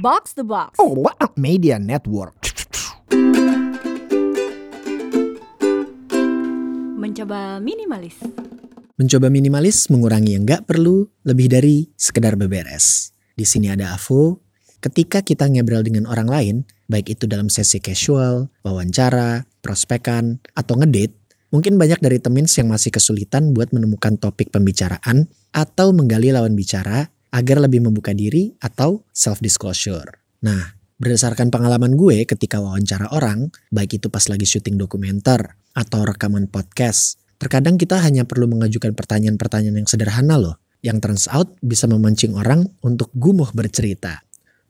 Box the Box. Oh, what a media network. Mencoba minimalis. Mencoba minimalis mengurangi yang nggak perlu lebih dari sekedar beberes. Di sini ada Avo. Ketika kita ngobrol dengan orang lain, baik itu dalam sesi casual, wawancara, prospekan, atau ngedate, mungkin banyak dari temins yang masih kesulitan buat menemukan topik pembicaraan atau menggali lawan bicara agar lebih membuka diri atau self-disclosure. Nah, berdasarkan pengalaman gue ketika wawancara orang, baik itu pas lagi syuting dokumenter atau rekaman podcast, terkadang kita hanya perlu mengajukan pertanyaan-pertanyaan yang sederhana loh, yang turns out bisa memancing orang untuk gumuh bercerita.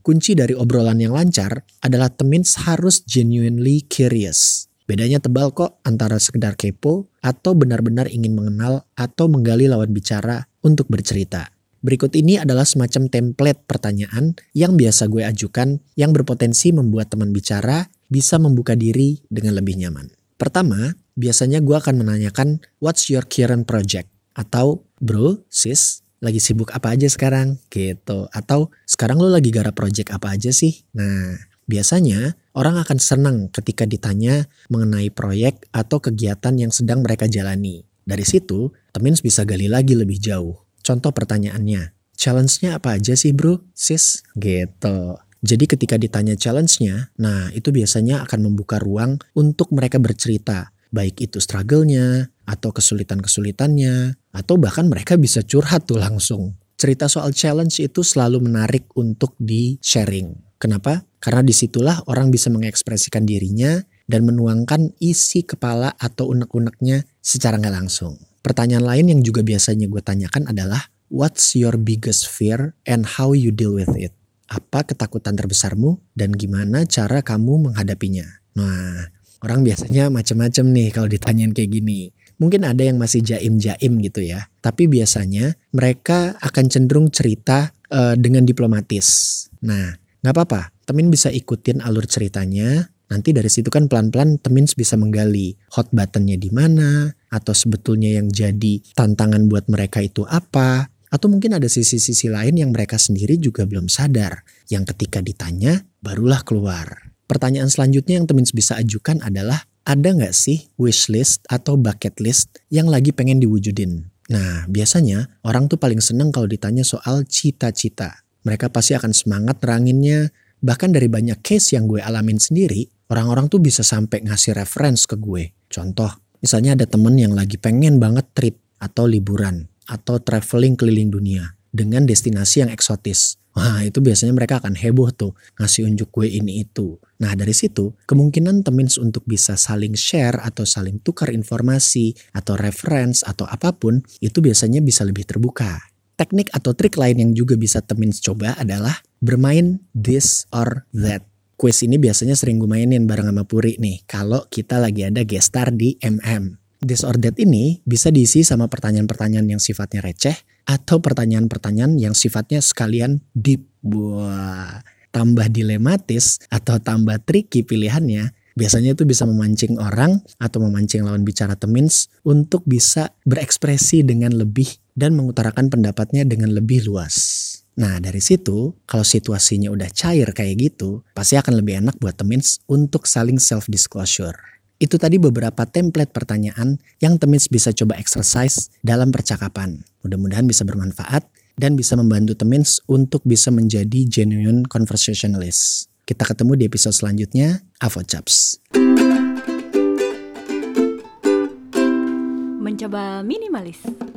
Kunci dari obrolan yang lancar adalah temins harus genuinely curious. Bedanya tebal kok antara sekedar kepo atau benar-benar ingin mengenal atau menggali lawan bicara untuk bercerita. Berikut ini adalah semacam template pertanyaan yang biasa gue ajukan yang berpotensi membuat teman bicara bisa membuka diri dengan lebih nyaman. Pertama, biasanya gue akan menanyakan what's your current project? Atau bro, sis, lagi sibuk apa aja sekarang? Gitu. Atau sekarang lo lagi garap project apa aja sih? Nah biasanya orang akan senang ketika ditanya mengenai proyek atau kegiatan yang sedang mereka jalani. Dari situ temins bisa gali lagi lebih jauh contoh pertanyaannya challenge-nya apa aja sih bro sis gitu jadi ketika ditanya challenge-nya, nah itu biasanya akan membuka ruang untuk mereka bercerita baik itu struggle-nya atau kesulitan-kesulitannya atau bahkan mereka bisa curhat tuh langsung. Cerita soal challenge itu selalu menarik untuk di-sharing. Kenapa? Karena di situlah orang bisa mengekspresikan dirinya dan menuangkan isi kepala atau unek-uneknya secara nggak langsung. Pertanyaan lain yang juga biasanya gue tanyakan adalah, What's your biggest fear and how you deal with it? Apa ketakutan terbesarmu dan gimana cara kamu menghadapinya? Nah, Orang biasanya macam-macam nih kalau ditanyain kayak gini. Mungkin ada yang masih jaim-jaim gitu ya. Tapi biasanya mereka akan cenderung cerita uh, dengan diplomatis. Nah, nggak apa-apa. Temin bisa ikutin alur ceritanya. Nanti dari situ kan pelan-pelan Temin bisa menggali hot buttonnya di mana, atau sebetulnya yang jadi tantangan buat mereka itu apa, atau mungkin ada sisi-sisi lain yang mereka sendiri juga belum sadar, yang ketika ditanya barulah keluar. Pertanyaan selanjutnya yang temen bisa ajukan adalah ada nggak sih wish list atau bucket list yang lagi pengen diwujudin? Nah, biasanya orang tuh paling seneng kalau ditanya soal cita-cita. Mereka pasti akan semangat neranginnya. Bahkan dari banyak case yang gue alamin sendiri, orang-orang tuh bisa sampai ngasih reference ke gue. Contoh, misalnya ada temen yang lagi pengen banget trip atau liburan atau traveling keliling dunia dengan destinasi yang eksotis. Wah itu biasanya mereka akan heboh tuh ngasih unjuk gue ini itu. Nah dari situ kemungkinan temins untuk bisa saling share atau saling tukar informasi atau reference atau apa pun itu biasanya bisa lebih terbuka. Teknik atau trik lain yang juga bisa temins coba adalah bermain this or that. Quiz ini biasanya sering gue mainin bareng sama Puri nih kalau kita lagi ada gestar di MM. That ini bisa diisi sama pertanyaan-pertanyaan yang sifatnya receh atau pertanyaan-pertanyaan yang sifatnya sekalian deep. Wah, tambah dilematis atau tambah tricky pilihannya, biasanya itu bisa memancing orang atau memancing lawan bicara temins untuk bisa berekspresi dengan lebih dan mengutarakan pendapatnya dengan lebih luas. Nah dari situ, kalau situasinya udah cair kayak gitu, pasti akan lebih enak buat temins untuk saling self-disclosure. Itu tadi beberapa template pertanyaan yang Temins bisa coba exercise dalam percakapan. Mudah-mudahan bisa bermanfaat dan bisa membantu Temins untuk bisa menjadi genuine conversationalist. Kita ketemu di episode selanjutnya. Avo Chaps. Mencoba minimalis.